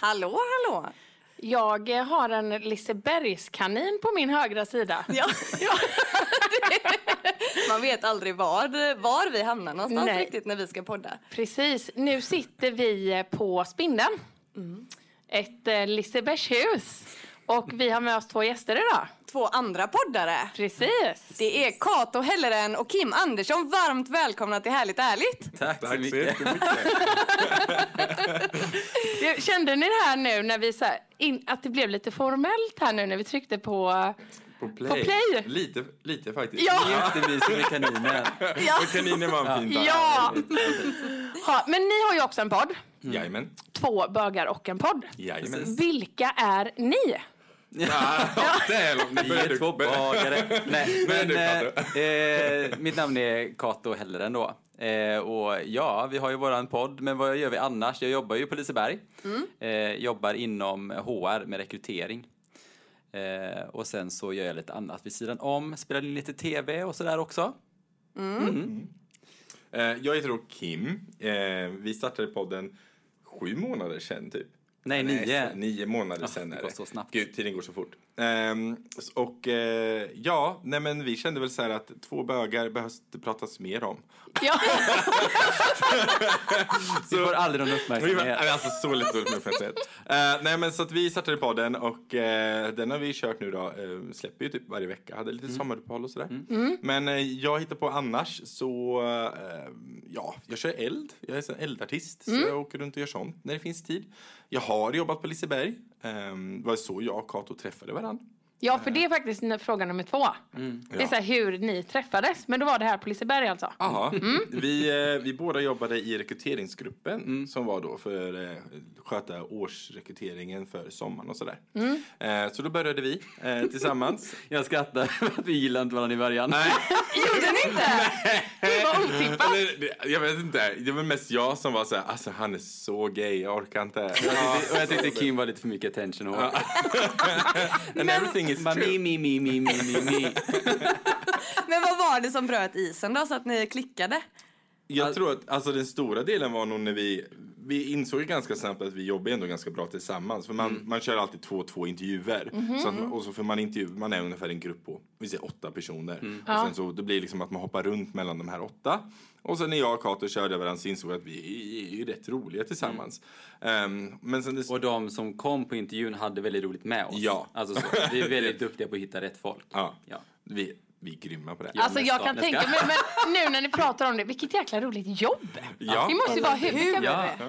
Hallå, hallå! Jag har en Lisebergskanin på min högra sida. Ja. Man vet aldrig var, var vi hamnar någonstans Nej. riktigt när vi ska podda. Precis. Nu sitter vi på Spindeln. Ett eh, Lisebergshus. Och vi har med oss två gäster idag. Två andra poddare. Precis. Det är Kato Helleren och Kim Andersson. Varmt välkomna till Härligt Ärligt. Tack, Tack så mycket. Du, Kände ni det här nu när vi så här, in, att det blev lite formellt här nu när vi tryckte på... På play. På play. Lite, lite faktiskt. Ja. Jättemysigt med kaninen. Och kaninen var en fin dag. Ja! Ha, men ni har ju också en podd. Jajamän. Två bögar och en podd. Jajamän. Vilka är ni? Ja, Vi är två bagare. Nej, men, eh, eh, mitt namn är Kato Helleren då. Eh, och ja, vi har ju våran podd, men vad gör vi annars? Jag jobbar ju på Liseberg. Eh, jobbar inom HR med rekrytering. Eh, och sen så gör jag lite annat vid sidan om, spelar in lite tv och sådär också. Eh, Jag heter då Kim. Eh, Vi startade podden sju månader sedan typ. Nej, nio. Nio månader Ah, sedan det är går det. så snabbt. Gud, tiden går så fort. S- och eh, ja, nej men vi kände väl så här att två bögar behövs det pratas mer om. Ja. Vi får aldrig någon Vi var, uppmärksamhet. nej, alltså så lite uppmärksamhet. Eh, nej men så att vi startade podden och eh, den har vi kört nu då, uh, släpper ju typ varje vecka, hade lite sommaruppehåll och sådär. Men eh, jag hittar på annars så, ja, jag kör eld, jag är en eldartist så jag åker runt och gör sånt när det finns tid. Jag har jobbat på Liseberg, um, var så jag och Kato träffade varandra. Abend. Ja, för det är faktiskt fråga nummer två. Det är så här hur ni träffades. Men då var det här på Liseberg alltså? Ja, vi, eh, vi båda jobbade i rekryteringsgruppen som var då för eh, sköta årsrekryteringen för sommaren och sådär. Eh, så då började vi tillsammans. Jag skrattar för att vi gillade inte varandra i början. Nej, Gjorde ni inte? Det var otippat. jag vet inte. Det var mest jag som var så här, alltså han är så gay, jag orkar inte. Jag tyckte, och jag tyckte Kim var lite för mycket attention. Och, And everything is Bara, true. mi, mi, mi, mi, mi, mi. Men vad var det som bröt isen då så att ni klickade? Jag tror att alltså, den stora delen var nog när vi, vi insåg ganska snabbt att vi jobbar ändå ganska bra tillsammans. För man, man kör alltid två två intervjuer. Så att, och så får man intervju, man är ungefär en grupp på, vi säger åtta personer. Och sen så det blir liksom att man hoppar runt mellan de här åtta. Och sen när jag och Kato körde varandra så insåg vi att vi är ju rätt roliga tillsammans. Ehm, men sen det, Och de som kom på intervjun hade väldigt roligt med oss. Ja. Alltså så, vi är väldigt duktiga på att hitta rätt folk. ja, Ja. Vi, vi är grymma på det. Ja. Alltså jag kan tänka mig, men nu när ni pratar om det, vilket jäkla roligt jobb! Ja. Det måste ju vara hur? Ja. Ja.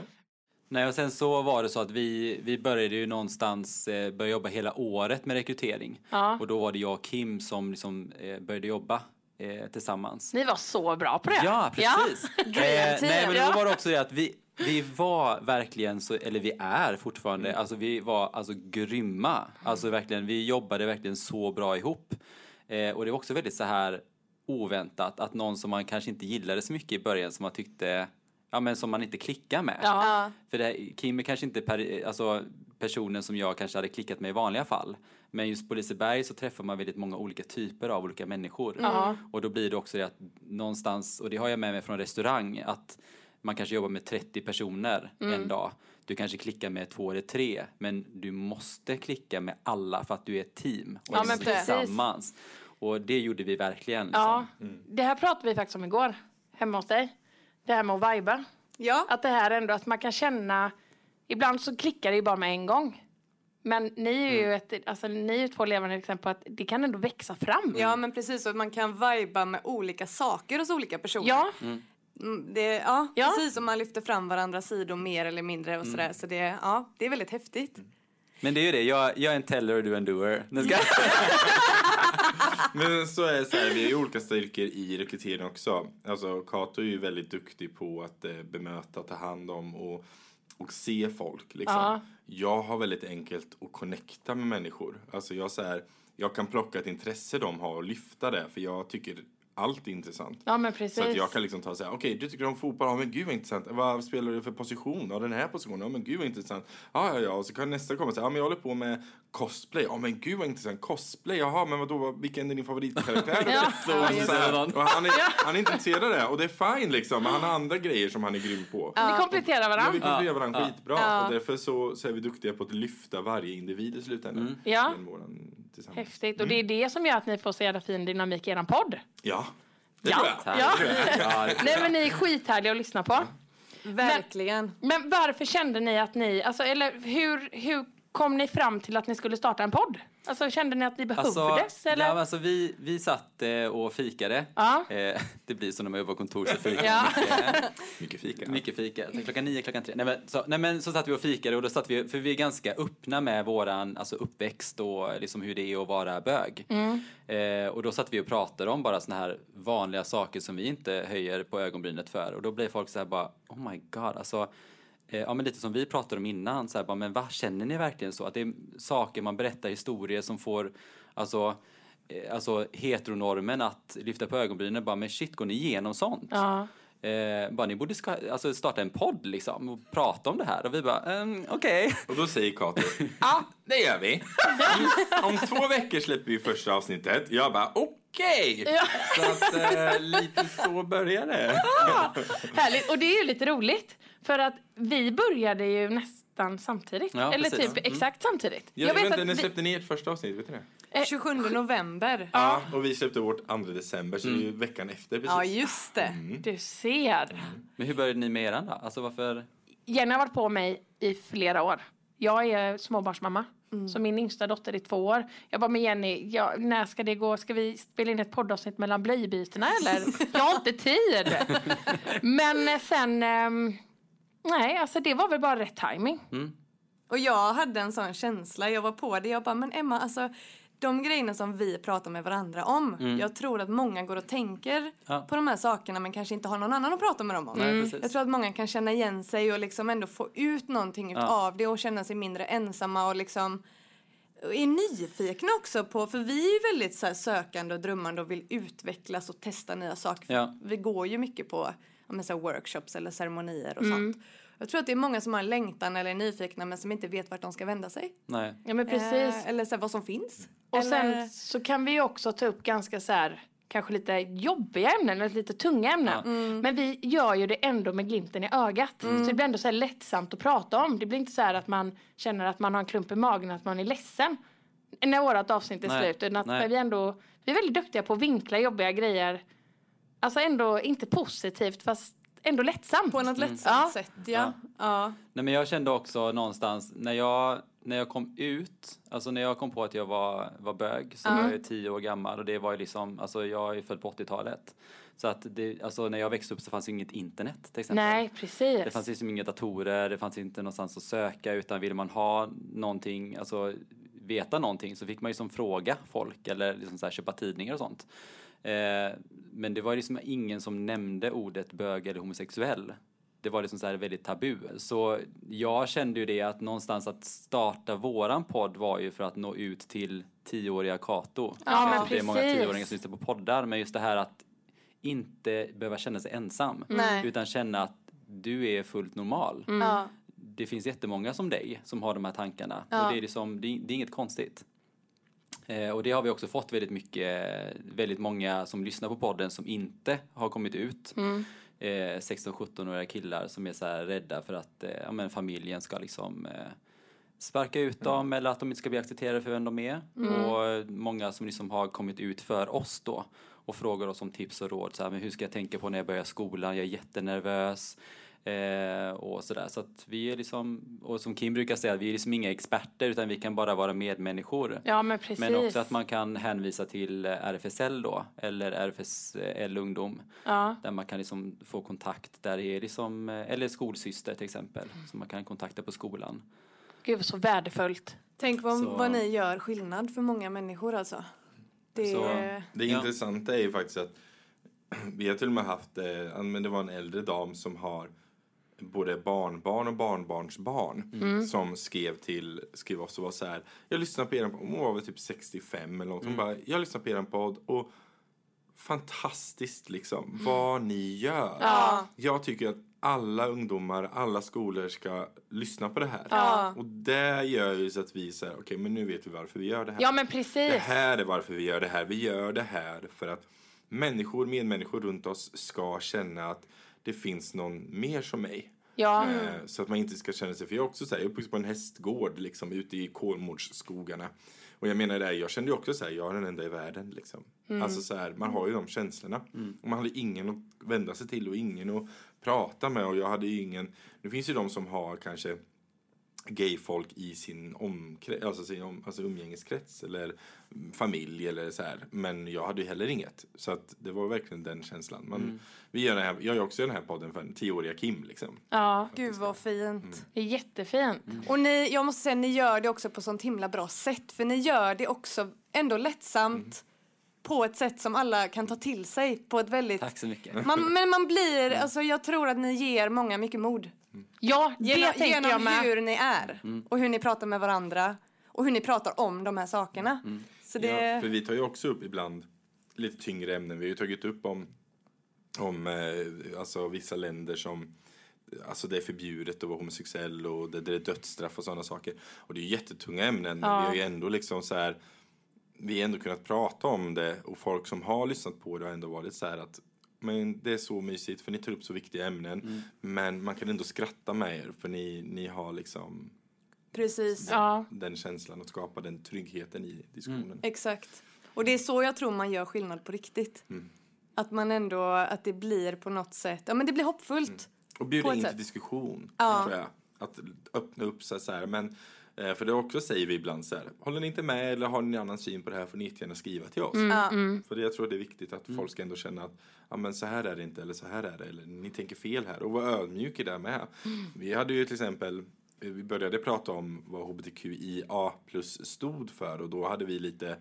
Nej, och sen så var det så att vi, vi började ju någonstans eh, börja jobba hela året med rekrytering. Ja. Och då var det jag och Kim som liksom, eh, började jobba eh, tillsammans. Ni var så bra på det. Ja, precis. eh, Dream nej, men Ja. då var det också det att vi, vi var verkligen så, eller vi är fortfarande, alltså vi var alltså grymma. Alltså verkligen, vi jobbade verkligen så bra ihop. Eh, och det var också väldigt så här oväntat att någon som man kanske inte gillade så mycket i början som man tyckte, ja men som man inte klickar med. Ja. För det, här- Kim är kanske inte per, alltså, personen som jag kanske hade klickat med i vanliga fall. Men just på Liseberg så träffar man väldigt många olika typer av olika människor. Ja. Och då blir det också det att någonstans, och det har jag med mig från restaurang, att man kanske jobbar med 30 personer en dag. Du kanske klickar med två eller tre, men du måste klicka med alla för att du är ett team och Ja, är precis. tillsammans. Och det gjorde vi verkligen. Liksom. Ja, det här pratade vi faktiskt om igår, hemma hos dig. Det här med att viba. Ja. Att det här ändå, att man kan känna, ibland så klickar det ju bara med en gång. Men ni är ju, ett, alltså, ni är två levande exempel på att det kan ändå växa fram. Ja men precis, och man kan viba med olika saker hos olika personer. Ja, Mm, Det, ja, Ja. precis. Och man lyfter fram varandras sidor mer eller mindre och sådär. Så det, ja, det är väldigt häftigt. Men det är ju det, jag, jag är en teller och du är en doer. Men så är det så här, vi har ju olika styrkor i rekrytering också. Alltså Kato är ju väldigt duktig på att eh, bemöta, ta hand om och, och se folk. Liksom. Ja. Jag har väldigt enkelt att connecta med människor. Alltså jag, så här, jag kan plocka ett intresse de har och lyfta det. För jag tycker allt är intressant. Ja, men precis. Så att jag kan liksom ta och säga, okej du tycker om fotboll, ja men gud vad intressant. Vad spelar du för position? Ja den här positionen, ja men gud vad intressant. Ja ja ja, och så kan nästa komma och säga, ja men jag håller på med cosplay. Ja men gud vad intressant, cosplay, jaha men vadå, vilken är din favoritkaraktär? Ja. så, Ja, så, här, och han, är, han är intresserad av det och det är fine liksom. Men han har andra grejer som han är grym på. Vi kompletterar Ja, vi varandra. kompletterar varandra Ja. skitbra. Ja. Och därför så, så är vi duktiga på att lyfta varje individ i slutändan. Ja. Tillsammans. Häftigt. Och det är det som gör att ni får så jävla fin dynamik i er podd. Ja, det Ja. tror jag. Ja. Ja, Nej men ni är skithärliga att lyssna på. Verkligen. Men varför kände ni att ni, alltså, eller hur, hur kom ni fram till att ni skulle starta en podd? Alltså kände ni att ni behövdes Alltså, eller? ja, men alltså vi, vi satt eh, och fikade. Ja. Eh, det blir så när man jobbar på kontor så fikar Ja. mycket. Mycket fika. Mycket fika. Så klockan nio, klockan tre. Nej men, så, nej men så satt vi och fikade och då satt vi, för vi är ganska öppna med våran alltså uppväxt och liksom hur det är att vara bög. Eh, och då satt vi och pratade om bara såna här vanliga saker som vi inte höjer på ögonbrynet för. Och då blev folk så här bara, oh my god, alltså ja, men lite som vi pratade om innan, så här, bara, men vad känner ni verkligen så? Att det är saker man berättar historier som får, alltså, eh, alltså heteronormen att lyfta på ögonbrynen, bara men shit, går ni igenom sånt? Ja. Eh, bara ni borde ska, alltså, starta en podd liksom och prata om det här och vi bara, ehm, okej. Och då säger Kato, ja det gör vi. Om två veckor släpper vi första avsnittet. Jag bara okej. Så att eh, lite så börjar det. Härligt. Och det är ju lite roligt. För att vi började ju nästan samtidigt. Ja, eller precis. typ exakt samtidigt. Jag, vet inte, när vi- släppte ni ert första avsnitt? Vet ni det? 27 november. Ja. Och vi släppte vårt 2 december, så det är ju veckan efter precis. Ja, just det. Du ser. Men hur började ni med eran då? Alltså varför? Jenny har varit på mig i flera år. Jag är småbarnsmamma. Så min yngsta dotter är två år. Jag bara, men Jenny, ja, när ska det gå? Ska vi spela in ett poddavsnitt mellan blöjbytena eller? jag har inte tid. men eh, sen, ehm, nej, alltså det var väl bara rätt timing. Och jag hade en sån känsla. Jag var på det. Jag bara, men Emma, alltså de grejerna som vi pratar med varandra om. Jag tror att många går och tänker Ja. på de här sakerna men kanske inte har någon annan att prata med dem om. Nej, precis. Jag tror att många kan känna igen sig och liksom ändå få ut någonting Ja. av det och känna sig mindre ensamma och liksom och är nyfikna också på, för vi är ju väldigt så här sökande och drömmande och vill utvecklas och testa nya saker. För Ja. Vi går ju mycket på så här workshops eller ceremonier och sånt. Jag tror att det är många som har en längtan eller är nyfikna men som inte vet vart de ska vända sig. Nej. Ja, men precis. Eh, eller så här, vad som finns. Och eller, sen så kan vi ju också ta upp ganska så här, kanske lite jobbiga ämnen, eller lite tunga ämnen. Mm. Men vi gör ju det ändå med glimten i ögat. Så det blir ändå så här lättsamt att prata om. Det blir inte så här att man känner att man har en klump i magen, att man är ledsen när vårt avsnitt är Nej, slut. Utan att nej. vi ändå, vi är väldigt duktiga på att vinkla jobbiga grejer. Alltså ändå inte positivt fast ändå lättsamt. på något lättsamt Ja. sätt, ja. ja. Nej men jag kände också någonstans när jag, när jag kom ut, alltså när jag kom på att jag var, var bög så var jag tio år gammal och det var ju liksom, alltså jag är född på 80-talet. Så att det, alltså när jag växte upp så fanns ju inget internet till exempel. Nej, precis. Det fanns liksom inga datorer, det fanns inte någonstans att söka utan ville man ha någonting, alltså veta någonting så fick man ju som fråga folk eller liksom så här, köpa tidningar och sånt. Eh, men det var liksom ingen som nämnde ordet bög eller homosexuell. Det var liksom så här väldigt tabu. Så jag kände ju det att någonstans att starta våran podd var ju för att nå ut till tioåriga Kato. Ja, men det är många precis. tioåringar som lyssnar på poddar men just det här att inte behöva känna sig ensam. Nej. Utan känna att du är fullt normal. Ja. Det finns jättemånga som dig som har de här tankarna. Ja. Och det är, liksom, det, är- det är inget konstigt. Eh, och det har vi också fått väldigt mycket, väldigt många som lyssnar på podden som inte har kommit ut. Eh, 16-17-åriga killar som är så här rädda för att eh, ja, men familjen ska liksom eh, sparka ut dem eller att de inte ska bli accepterade för vem de är. Och många som liksom har kommit ut för oss då och frågar oss om tips och råd. Så här, men hur ska jag tänka på när jag börjar skolan? Jag är jättenervös. Eh, och sådär. Så att vi är liksom, och som Kim brukar säga, vi är liksom inga experter utan vi kan bara vara medmänniskor. Ja, men precis. Men också att man kan hänvisa till RFSL då, eller RFSL Ungdom. Ja. Där man kan liksom få kontakt, där det är liksom, eller skolsyster till exempel, som man kan kontakta på skolan. Gud, så värdefullt. Tänk vad, Så- vad ni gör skillnad för många människor alltså. Det Så- är... Det Ja. intressanta är ju faktiskt att vi har till och med haft, eh, men det var en äldre dam som har både barnbarn och barnbarnsbarn som skrev till skrev oss och var så här. Jag lyssnar på er hon var väl typ 65 eller något. Hon bara, jag lyssnar på er podd och fantastiskt liksom vad ni gör. Ja. Jag tycker att alla ungdomar, alla skolor ska lyssna på det här. Ja. Och det gör ju så att vi säger, okej men nu vet vi varför vi gör det här. Ja men Det precis. här är varför vi gör det här. Vi gör det här för att människor, medmänniskor runt oss ska känna att det finns någon mer som mig. Ja. Eh, Så att man inte ska känna sig, för jag är också så här, jag är uppvuxen på en hästgård liksom ute i Kolmårdsskogarna. Och jag menar det, jag kände ju också så här, jag är den enda i världen liksom. Alltså så här, man har ju de känslorna. Och man hade ingen att vända sig till och ingen att prata med och jag hade ju ingen, nu finns ju de som har kanske gayfolk i sin, omkrets, alltså sin om, alltså umgängeskrets eller familj eller så här. Men jag hade ju heller inget. Så att det var verkligen den känslan. Man, vi gör det här, jag gör också den här podden för en tioåriga Kim liksom. ja. Gud vad fint. Det är jättefint. Och ni, jag måste säga, ni gör det också på sånt himla bra sätt. För ni gör det också ändå lättsamt på ett sätt som alla kan ta till sig. På ett väldigt... Tack så mycket. Man, men man blir, alltså jag tror att ni ger många mycket mod. Ja, det Genom, tänker jag genom med. hur ni är. Mm. Och hur ni pratar med varandra. Och hur ni pratar om de här sakerna. Mm. Så det... Ja, för vi tar ju också upp ibland lite tyngre ämnen. Vi har ju tagit upp om, om eh, alltså vissa länder som Alltså det är förbjudet att vara homosexuell och det, det är dödsstraff och sådana saker. Och det är ju jättetunga ämnen men Ja. vi har ju ändå liksom så här Vi har ändå kunnat prata om det och folk som har lyssnat på det har ändå varit så här att men det är så mysigt för ni tar upp så viktiga ämnen men man kan ändå skratta med er för ni, ni har liksom Precis. Ja. den känslan och skapa den tryggheten i diskussionen. Exakt. Och det är så jag tror man gör skillnad på riktigt. Mm. Att man ändå, att det blir på något sätt, ja men det blir hoppfullt. Och bjuda in till diskussion, Ja. tror jag. Att öppna upp sig så här. Men, för det också säger vi ibland så här. Håller ni inte med eller har ni en annan syn på det här får ni jättegärna skriva till oss. Ja. För det, jag tror det är viktigt att folk ska ändå känna att ja, men så här är det inte eller så här är det. Eller ni tänker fel här. Och vara ödmjuk i det med. Vi hade ju till exempel eh, vi började prata om vad hbtqia plus stod för och då hade vi lite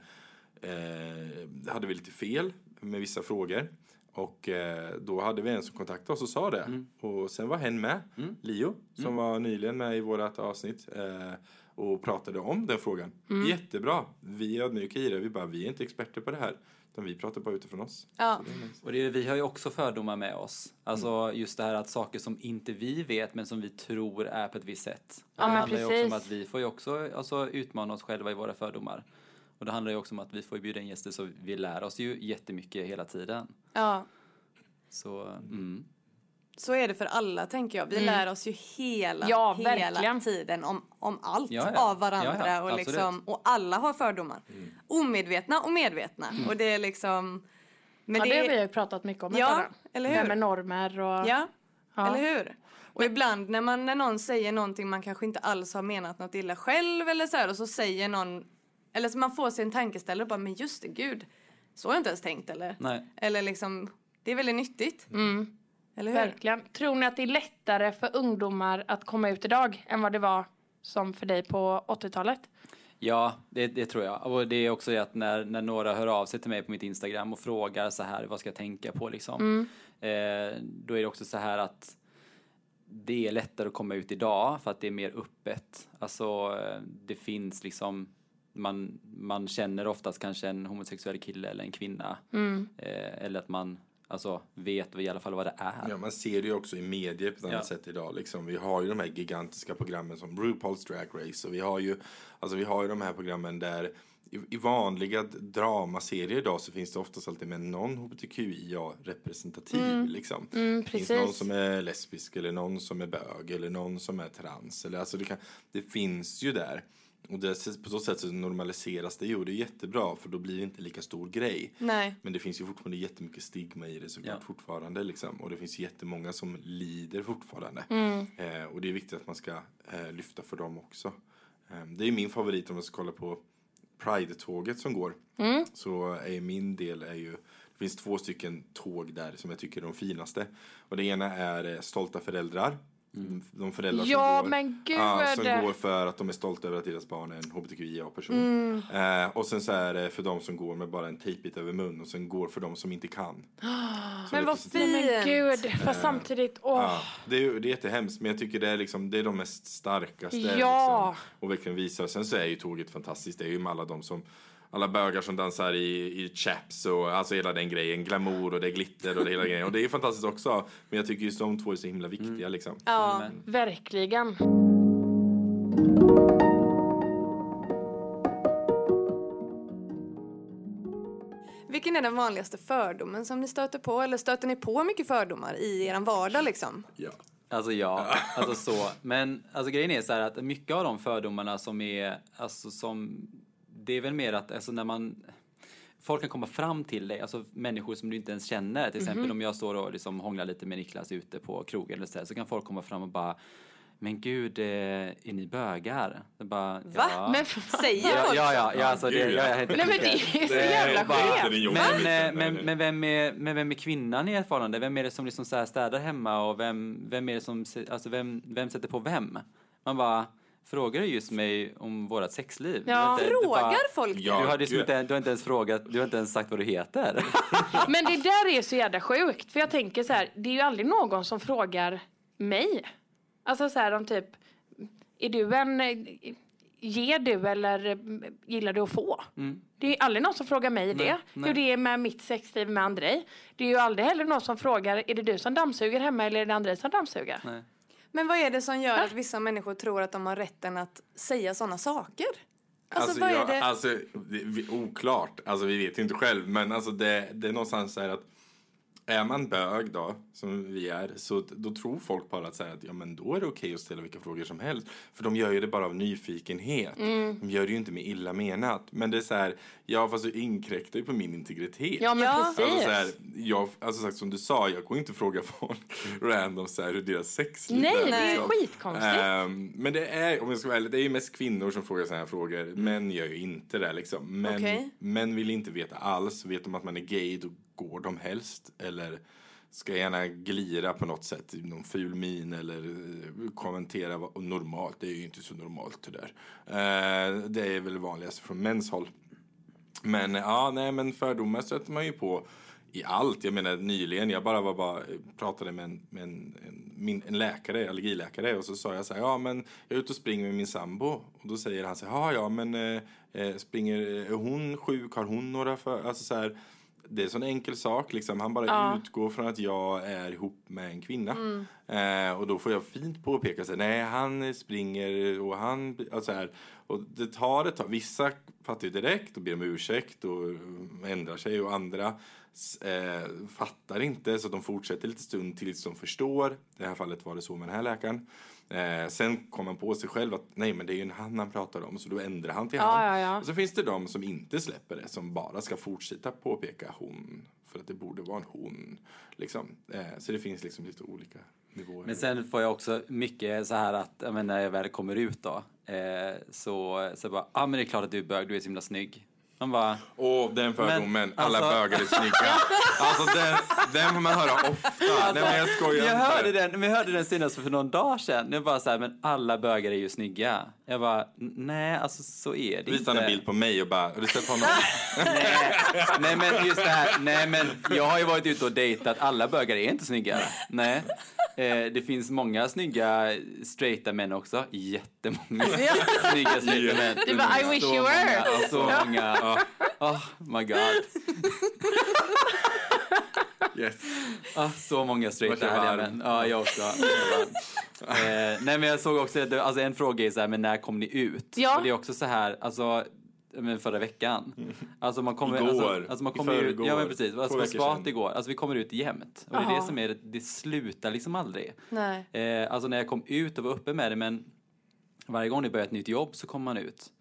eh, hade vi lite fel med vissa frågor. Och eh, då hade vi en som kontaktade oss och sa det. Och sen var hen med, Lio, som var nyligen med i vårt avsnitt. Eh, och pratade om den frågan. Jättebra. Vi är ödmjuka i det. Vi bara, vi är inte experter på det här. Utan vi pratar bara utifrån oss. Ja. Och det, är- vi har ju också fördomar med oss. Alltså just det här att saker som inte vi vet men som vi tror är på ett visst sätt. Ja, det men handlar ju också om precis. att vi får ju också alltså, utmana oss själva i våra fördomar. Och det handlar ju också om att vi får bjuda in gäster så vi lär oss ju jättemycket hela tiden. ja. Så, mm. Så är det för alla tänker jag. Vi lär oss ju hela, Mm. Ja, hela verkligen. tiden om, om allt Ja, ja. av varandra. Ja, ja, och, liksom, och alla har fördomar. Omedvetna och medvetna. Och det är liksom... Men Ja, det har vi ju pratat mycket om. Ja, eller Det här hur? med normer och... Ja, Ja. eller hur? Och ibland när, man, när någon säger någonting man kanske inte alls har menat något illa själv eller så här, och så säger någon, eller så man får sig en tankeställare och bara men just det, gud, så har jag inte ens tänkt eller? Nej. Eller liksom, det är väldigt nyttigt. Eller hur? Verkligen. Tror ni att det är lättare för ungdomar att komma ut idag än vad det var som för dig på 80-talet? Ja, det, det tror jag. Och det är också det att när, när några hör av sig till mig på mitt Instagram och frågar så här, vad ska jag tänka på liksom? Eh, då är det också så här att det är lättare att komma ut idag för att det är mer öppet. Alltså, det finns liksom man, man känner oftast kanske en homosexuell kille eller en kvinna. Eh, eller att man alltså, vet i alla fall vad det är. Ja, man ser det ju också i medier på ett annat Ja. sätt idag. Liksom. Vi har ju de här gigantiska programmen som RuPaul's Drag Race och vi har ju, alltså, vi har ju de här programmen där i, i vanliga dramaserier idag så finns det oftast alltid med någon hbtqia-representativ. Liksom. Mm, det finns någon som är lesbisk eller någon som är bög eller någon som är trans. Eller, alltså, det, kan, det finns ju där. Och det, på så sätt så normaliseras det ju och det är jättebra för då blir det inte lika stor grej. Nej. Men det finns ju fortfarande jättemycket stigma i det såklart Ja. fortfarande liksom. Och det finns jättemånga som lider fortfarande. Mm. Eh, och det är viktigt att man ska eh, lyfta för dem också. Eh, det är min favorit om man ska kolla på Pride-tåget som går. Mm. Så är min del är ju det finns två stycken tåg där som jag tycker är de finaste. Och det ena är eh, Stolta föräldrar. De föräldrar Ja, som, går, ja, som går för att de är stolta över att deras barn är en hbtqia-person. Eh, och sen så är det för de som går med bara en tejpbit över mun och sen går för de som inte kan. Som Men vad Nej, men Fint. gud, fast samtidigt, åh. Ja, det är, ju- det är jättehemskt men jag tycker det är, liksom, det är de mest starkaste. Ja. Liksom, och verkligen visar. Sen så är ju tåget fantastiskt. Det är ju med alla de som alla bögar som dansar i, i chaps och alltså hela den grejen. Glamour och det är glitter och det hela grejen. Och det är fantastiskt också. Men jag tycker just de två är så himla viktiga liksom. Ja. Men, Verkligen. Vilken är den vanligaste fördomen som ni stöter på? Eller stöter ni på mycket fördomar i er vardag liksom? Ja. Alltså ja, alltså så. Men alltså grejen är så här att mycket av de fördomarna som är, alltså som, det är väl mer att alltså när man, folk kan komma fram till dig, alltså människor som du inte ens känner. Till exempel om jag står och liksom hånglar lite med Niklas ute på krogen eller så, här, så kan folk komma fram och bara men gud, eh, är ni bögar? Det bara, Va? Ja. Men, Säger Ja, folk ja, ja, ja, alltså det, ja. jag är inte nej men det är så jävla skevt. men, Nej, eh, men, men, vem är, men vem är kvinnan i ert förhållande? Vem är det som liksom så här städar hemma och vem, vem är det som, alltså vem, vem sätter på vem? Man bara, frågar du just mig om vårat sexliv? Ja. Inte- du bara- Frågar folk det? Ja. Du har, liksom inte, du har inte ens frågat, du har inte ens sagt vad du heter. Men det där är så jävla sjukt. För jag tänker så här, det är ju aldrig någon som frågar mig. Alltså så här om typ, är du en, ger du eller mm, gillar du att få? Det är ju aldrig någon som frågar mig det. Mm. nej. Hur det är med mitt sexliv med Andrei. Det är ju aldrig heller någon som frågar, är det du som dammsuger hemma eller är det Andrei som dammsuger? Nej. Men vad är det som gör att vissa människor tror att de har rätten att säga sådana saker? Alltså, Alltså, vad är jag, det? alltså det, vi, oklart, alltså vi vet ju inte själv, men alltså det, det är någonstans så här att är man bög då, som vi är, så då tror folk bara att, säga att ja, men då är det okej att ställa vilka frågor som helst. För de gör ju det bara av nyfikenhet. Mm. De gör det ju inte med illa menat. Men det är så här, ja fast du inkräktar ju på min integritet. Ja men Ja. precis. Alltså, så här, jag, alltså sagt, som du sa, jag går inte fråga folk random så här, hur deras sexliv Nej, är. det är liksom. skitkonstigt. Ehm, men det är, om jag ska vara ärlig, det är ju mest kvinnor som frågar sådana här frågor. Män gör ju inte det liksom. Män, Okej. män vill inte veta alls. Vet de att man är gay, då går de helst. Eller ska gärna glira på något sätt, någon ful min eller eh, kommentera vad, normalt. Det är ju inte så normalt det där. Eh, det är väl vanligast från mäns håll. Men eh, ja, nej men fördomar stöter man ju på i allt. Jag menar nyligen, jag bara var bara pratade med en, med en, en, min, en läkare, allergiläkare och så sa jag så här, ja men jag är ute och springer med min sambo och då säger han så här, ja ja men eh, eh, springer, eh, är hon sjuk, har hon några för, alltså så här, det är en sån enkel sak liksom. Han bara Ja. utgår från att jag är ihop med en kvinna. Eh, och då får jag fint påpeka här, nej han springer och han, alltså här, och det tar ett tag. Vissa fattar ju direkt och ber om ursäkt och ändrar sig och andra eh, fattar inte så de fortsätter lite stund tills de förstår. I det här fallet var det så med den här läkaren. Eh, sen kom han på sig själv att nej men det är ju en han han pratar om så då ändrar han till Ja, han. ja, ja. Och så finns det de som inte släpper det som bara ska fortsätta påpeka hon för att det borde vara en hon. Liksom. Eh, så det finns liksom lite olika nivåer. Men sen får jag också mycket så här att, jag menar, när jag väl kommer ut då, eh, så, så bara, ja ah, men det är klart att du är bög, du är så himla snygg. Man bara, Åh, den fördomen. Alla alltså- bögar är snygga. alltså den, den får man höra ofta. Nej men jag skojar jag hörde den, men jag hörde den senast för någon dag sedan. Jag bara så här, men alla bögar är ju snygga. Jag bara, "N- nej alltså så är det Visa inte. en bild på mig och bara, har du sett honom? Nej, nej men just det här, nej men jag har ju varit ute och dejtat, alla bögar är inte snygga. Nej. Eh, det finns många snygga straighta män också. Jättemånga snygga straighta män. Du bara, I wish Så you were. Många, ja, så många. Oh my god. Yes. Ah, så många straighta härliga män. Ja, jag också. eh, nej men jag såg också, alltså en fråga är så här, men när kom ni ut? Ja. Och det är också så här, alltså men förra veckan. Alltså man kommer, Igår. Alltså, alltså man I kommer ut, förrgår. ja men precis, alltså veckor spat igår. Alltså vi kommer ut jämt. Och det är det som är, det- det slutar liksom aldrig. Nej. Eh, alltså när jag kom ut och var uppe med det, men varje gång du börjar ett nytt jobb så kommer man ut.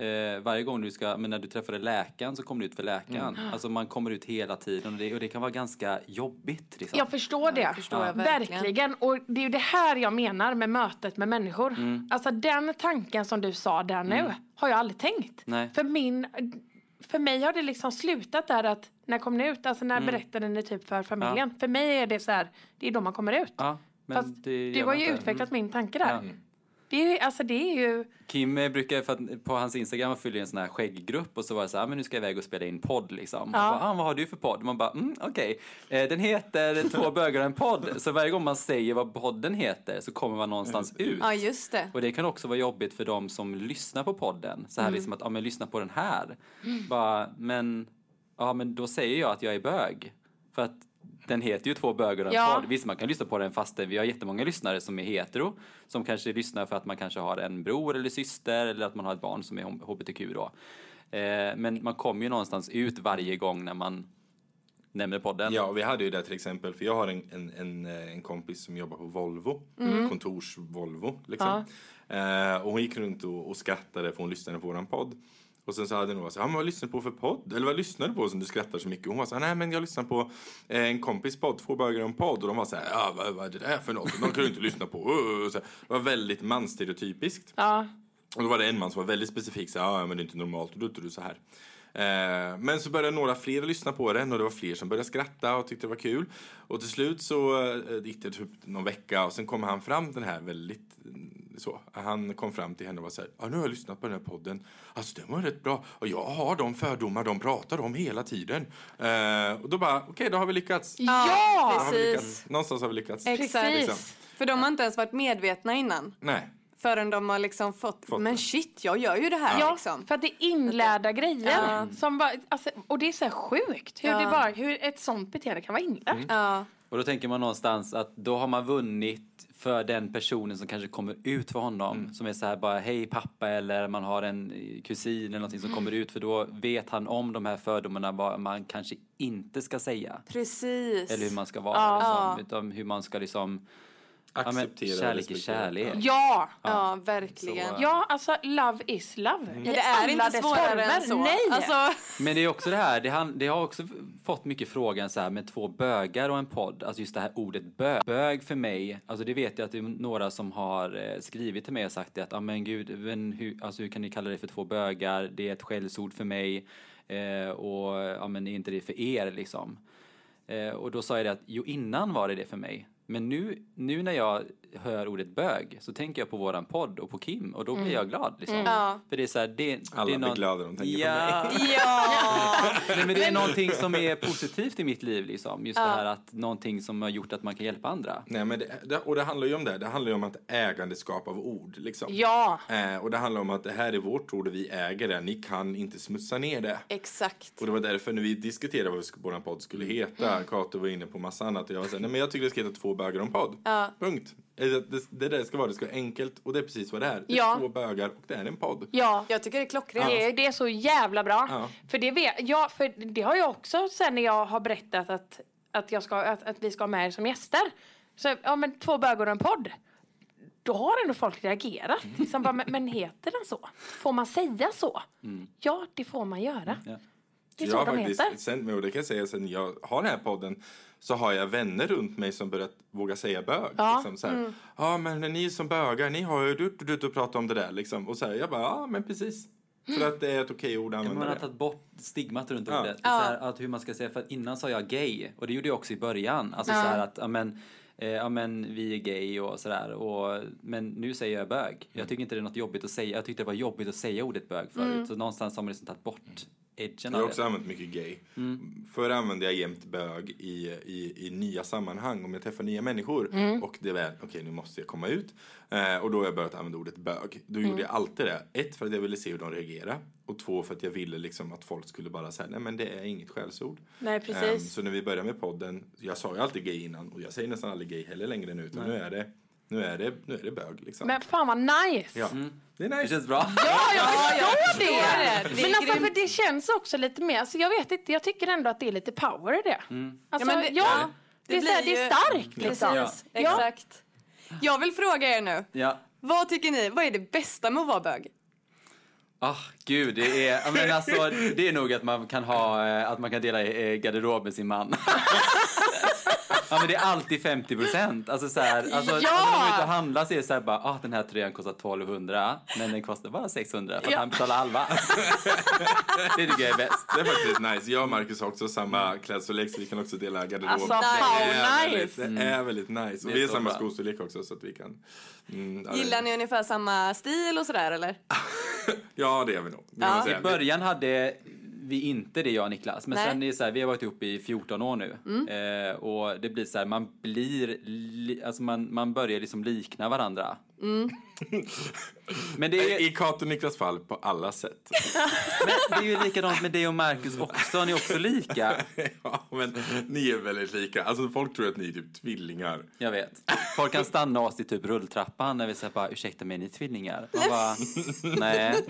Eh, varje gång du ska, men när du träffade läkaren så kommer du ut för läkaren. Mm. Alltså man kommer ut hela tiden och det, och det kan vara ganska jobbigt. Liksom. Jag förstår det. det förstår jag verkligen. verkligen. Och det är ju det här jag menar med mötet med människor. Mm. Alltså den tanken som du sa där nu har jag aldrig tänkt. Nej. För, min, för mig har det liksom slutat där att när kom ni ut? Alltså när Mm. berättade ni typ för familjen? För mig är det så här, det är då man kommer ut. Ja, men Fast det, Du har ju inte. utvecklat min tanke där. Ja. Det är, alltså det är ju... Kim eh, brukar, för att på hans Instagram följer en sån här skägggrupp och så var det så här, "Ah, men nu ska jag iväg och spela in podd liksom. Ja. Bara, ah, vad har du för podd? Man bara, mm, okej. Eh, den heter Två bögar och en podd. Så varje gång man säger vad podden heter så kommer man någonstans ut. Ja, just det. Och det kan också vara jobbigt för de som lyssnar på podden. Så här liksom att, ja men lyssna på den här. Bara, men, ja men då säger jag att jag är bög. För att den heter ju Två bögar och en Ja. Visst, man kan lyssna på den fast vi har jättemånga lyssnare som är hetero. Som kanske lyssnar för att man kanske har en bror eller syster eller att man har ett barn som är hbtq då. Eh, men man kommer ju någonstans ut varje gång när man nämner podden. Ja, vi hade ju det till exempel, för jag har en, en, en, eh, en kompis som jobbar på Volvo, kontors-Volvo liksom. Eh, och hon gick runt och, och skrattade för hon lyssnade på våran podd. Och sen så hade någon sagt, vad lyssnar du på för podd? Eller vad lyssnar du på som du skrattar så mycket? Och hon var så här, nej men jag lyssnar på eh, en kompis podd, Två bögar en podd. Och de var så här, ja vad, vad är det där för något? De kan du inte lyssna på. Så här. Det var väldigt mansstereotypiskt. Ja. Och då var det en man som var väldigt specifik, så ja men det är inte normalt, och då är du så här. Eh, men så började några fler lyssna på den och det var fler som började skratta och tyckte det var kul. Och till slut så eh, gick det typ någon vecka och sen kom han fram den här väldigt så. Han kom fram till henne och var så här, ja nu har jag lyssnat på den här podden. Alltså den var rätt bra. Och jag har de fördomar de pratar om hela tiden. Eh, och då bara, okej då har vi lyckats. Ja! Då har vi lyckats. precis. Någonstans har vi lyckats. Exakt. Precis. För de har inte ens varit medvetna innan. Nej. Förrän de har liksom fått, Fått men det. shit, jag gör ju det här Ja, liksom. för att det är inlärda grejer. Ja. Som bara, alltså, och det är så här sjukt hur, Ja. det bara, hur ett sånt beteende kan vara inlärt. Ja, Och då tänker man någonstans att då har man vunnit för den personen som kanske kommer ut för honom. Som är så här bara hej pappa eller man har en eh, kusin eller någonting som kommer ut för då vet han om de här fördomarna vad man kanske inte ska säga. precis. Eller hur man ska vara Ja. liksom. Utan hur man ska liksom Acceptera och kärlek är kärlek. Ja! Ja, verkligen. Så- Ja, alltså love is love. Ja, det är alla inte svårare än så. Nej! Alltså, Men det är också det här, det, han, det har också fått mycket frågan så här med två bögar och en podd. Alltså just det här ordet bög. Bög för mig, alltså det vet jag att det är några som har eh, skrivit till mig och sagt det att, ja men gud, men hur, alltså hur kan ni kalla det för två bögar? Det är ett skällsord för mig. Eh, och ja men är inte det för er liksom? Eh, och då sa jag det att jo innan var det det för mig. Men nu, nu när jag hör ordet bög så tänker jag på våran podd och på Kim och då blir jag glad liksom. Ja. För det är så här, det, Alla det är blir någon- glada, de tänker på ja, ja. Nej, men det är någonting som är positivt i mitt liv liksom. Just Ja. det här att någonting som har gjort att man kan hjälpa andra. Nej, men det, och det handlar ju om det. Det handlar ju om att ägandeskap av ord. Liksom. Ja! Eh, och det handlar om att det här är vårt ord och vi äger det. Ni kan inte smutsa ner det. Exakt. Och det var därför när vi diskuterade vad vår podd skulle heta, Kato var inne på massa annat och jag var såhär, nej men jag tycker det ska heta två bögar om podd. Ja. Punkt. Eh, Det, där ska vara, det ska vara enkelt och det är precis vad det är. Det är Ja. två bögar och det är en podd. Ja. Jag tycker det är klockrent. Det, är, det är så jävla bra. Ja. För, det vet, ja, för det har jag också sen när jag har berättat att, att, jag ska, att, att vi ska ha med er som gäster. Så, ja men två bögar och en podd. Då har ändå folk reagerat. Liksom bara, men, men heter den så? Får man säga så? Ja, det får man göra. Ja. Det är jag så har de faktiskt, heter. sen, och det kan jag säga, sen jag har den här podden så har jag vänner runt mig som börjat våga säga bög. Ja. Liksom, så här, Ja, men ni som bögar, ni har ju du, du, du, pratat om det där liksom. Och så här, jag bara, ja men precis. För att det är ett okej ord att använda man har tagit bort stigmat runt Ja. ordet. Så här, att hur man ska säga, för att innan sa jag gay och det gjorde jag också i början. Alltså Ja. så här att, ja men, eh, ja men vi är gay och sådär. Och, men nu säger jag bög. Jag tycker inte det är något jobbigt att säga. Jag tyckte det var jobbigt att säga ordet bög förut. Så någonstans har man liksom tagit bort edgen Jag har också det. använt mycket gay. Förr använde jag jämt bög i, i, i nya sammanhang. Om jag träffar nya människor och det var okej nu måste jag komma ut. Eh, och då har jag börjat använda ordet bög. Då gjorde jag alltid det. Ett för att jag ville se hur de reagerade. Och två för att jag ville liksom att folk skulle bara säga nej men det är inget skällsord. Nej, Ehm, precis. så när vi började med podden, jag sa ju alltid gay innan och jag säger nästan aldrig gay heller längre nu. Utan nu är det, nu är det, nu är det bög liksom. Men fan vad nice! ja. Det är Det nice. känns bra. Ja, jag förstår det! det. Det Men alltså, för det känns också lite mer, alltså, jag vet inte, jag tycker ändå att det är lite power i det. Alltså, Ja, men det- ja, ja, det, är det här, blir det är ju- starkt Precis, liksom. Ja. exakt. Jag vill fråga er nu. Ja. Vad tycker ni, vad är det bästa med att vara bög? Ah, gud, det är, men alltså, det är nog att man kan ha, eh, att man kan dela eh, garderob med sin man. Ja men det är alltid 50 procent. Alltså så här, alltså, Ja! när man är ute och handlar så är det så här bara, ah den här tröjan kostar 1200 men den kostar bara 600 för att Ja. han betalar halva. det tycker jag är bäst. Det är faktiskt nice. Jag och Marcus har också samma klädstorlek så vi kan också dela garderob. Alltså, det, how är nice. väldigt, det är väldigt nice. Och Det är vi är samma skostorlek också så att vi kan... Mm, ja, Gillar ni ungefär samma stil och sådär eller? Ja, det är vi nog. Ja. I början hade vi inte det jag och Niklas. Men Nej. sen är det så här, vi har varit ihop i 14 år nu. Eh, och det blir så här, man blir, li, alltså man, man börjar liksom likna varandra. Men, det är, I Kat och Niklas fall på alla sätt. men det är ju likadant med dig och Marcus också. Ni är också lika. ja, men ni är väldigt lika. Alltså folk tror att ni är typ tvillingar. Jag vet. Folk kan stanna oss i typ rulltrappan när vi säger bara ursäkta mig, är ni tvillingar? De bara nej.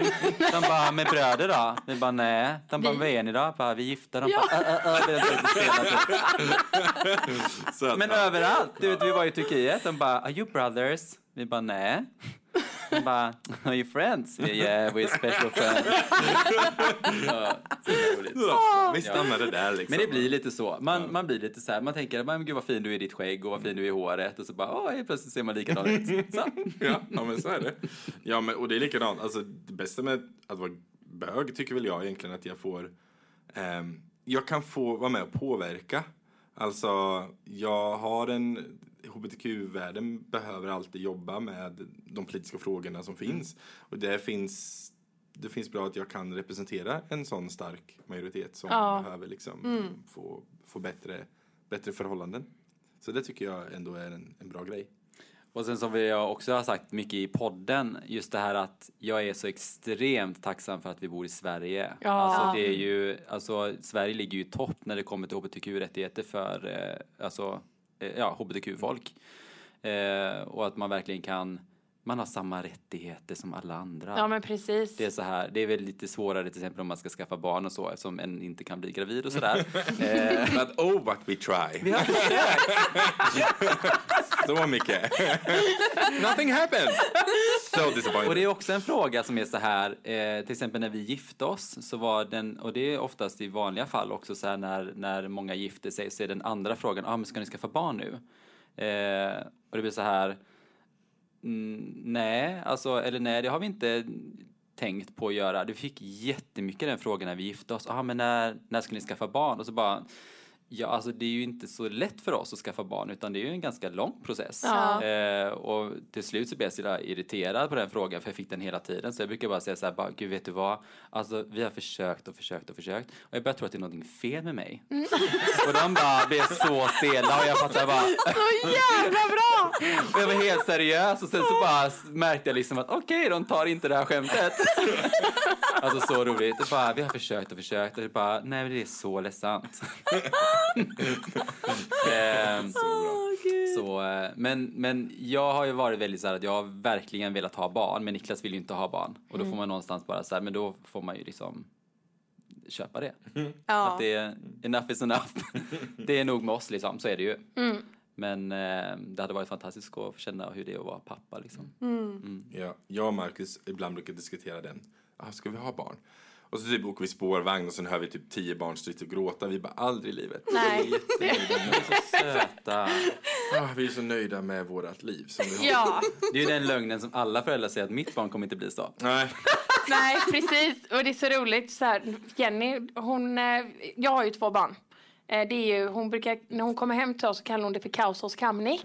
De bara med bröder då? Vi bara nej. De bara vad är ni då? Bara, vi är gifta. De bara äh, äh, äh. Det är så typ. Att, Men överallt. Du vet, vi var i Turkiet. De bara are you brothers? Vi bara nej. De bara are you friends? Vi, yeah, we're special friends. ja, så. Ja, vi stannade där liksom. Men det blir lite så. Man, man blir lite så här, man tänker, men gud vad fin du är i ditt skägg och vad fin du är i håret och så bara, åh, helt plötsligt ser man likadan ut. Så. ja, ja, men så är det. Ja, men, och det är likadant. Alltså, det bästa med att vara bög tycker väl jag egentligen att jag får... ehm, jag kan få vara med och påverka. Alltså, jag har en... HBTQ-världen behöver alltid jobba med de politiska frågorna som finns. Och det finns... Det finns bra att jag kan representera en sån stark majoritet som Ja. behöver liksom få, få bättre, bättre förhållanden. Så det tycker jag ändå är en, en bra grej. Och sen som vi också har sagt mycket i podden, just det här att jag är så extremt tacksam för att vi bor i Sverige. Ja. Alltså det är ju, alltså Sverige ligger ju i topp när det kommer till hbtq-rättigheter för, eh, alltså, ja, hbtq-folk. Eh, och att man verkligen kan, man har samma rättigheter som alla andra. Ja men precis. Det är så här, det är väl lite svårare till exempel om man ska skaffa barn och så eftersom en inte kan bli gravid och sådär. eh, But oh what we try. vi har Så mycket. Nothing happened. So Och det är också en fråga som är så här, eh, till exempel när vi gifte oss så var den, och det är oftast i vanliga fall också så här när, när många gifter sig så är den andra frågan, ah, men ska ni skaffa barn nu? Eh, och det blir så här, mm, nej, alltså, eller nej, det har vi inte tänkt på att göra. Vi fick jättemycket den frågan när vi gifte oss, ah, men när, när ska ni skaffa barn? Och så bara, Ja, alltså det är ju inte så lätt för oss att skaffa barn utan det är ju en ganska lång process. Ja. Eh, och till slut så blev jag så irriterad på den frågan för jag fick den hela tiden. Så jag brukar bara säga så här, bara, gud vet du vad? Alltså vi har försökt och försökt och försökt och jag börjar tro att det är någonting fel med mig. och de bara blev så stela och jag fattade bara, Så jävla bra! jag var helt seriös och sen så bara märkte jag liksom att okej, de tar inte det här skämtet. alltså så roligt. Och bara, vi har försökt och försökt och bara, nej men det är så ledsamt. Ehm, så, eh, men, men jag har ju varit väldigt så här att jag har verkligen velat ha barn men Niklas vill ju inte ha barn. Och då får man någonstans bara så här, men då får man ju liksom köpa det. Ja. Att det är enough is enough. det är nog med oss liksom, så är det ju. Men eh, det hade varit fantastiskt att få känna hur det är att vara pappa liksom. Ja, jag och Marcus ibland brukar diskutera den. Ah, ska vi ha barn? Och så typ åker vi spårvagn och sen hör vi typ tio barn stå och gråta. Vi bara, aldrig i livet. Nej. De är så söta. Ah, vi är så nöjda med vårt liv som vi har. Ja, Det är ju den lögnen som alla föräldrar säger att mitt barn kommer inte bli så. Nej. nej precis. Och det är så roligt. Så här, Jenny, hon, eh, jag har ju två barn. Eh, Det är ju, hon brukar, när hon kommer hem till oss så kallar hon det för kaos hos Kamnik.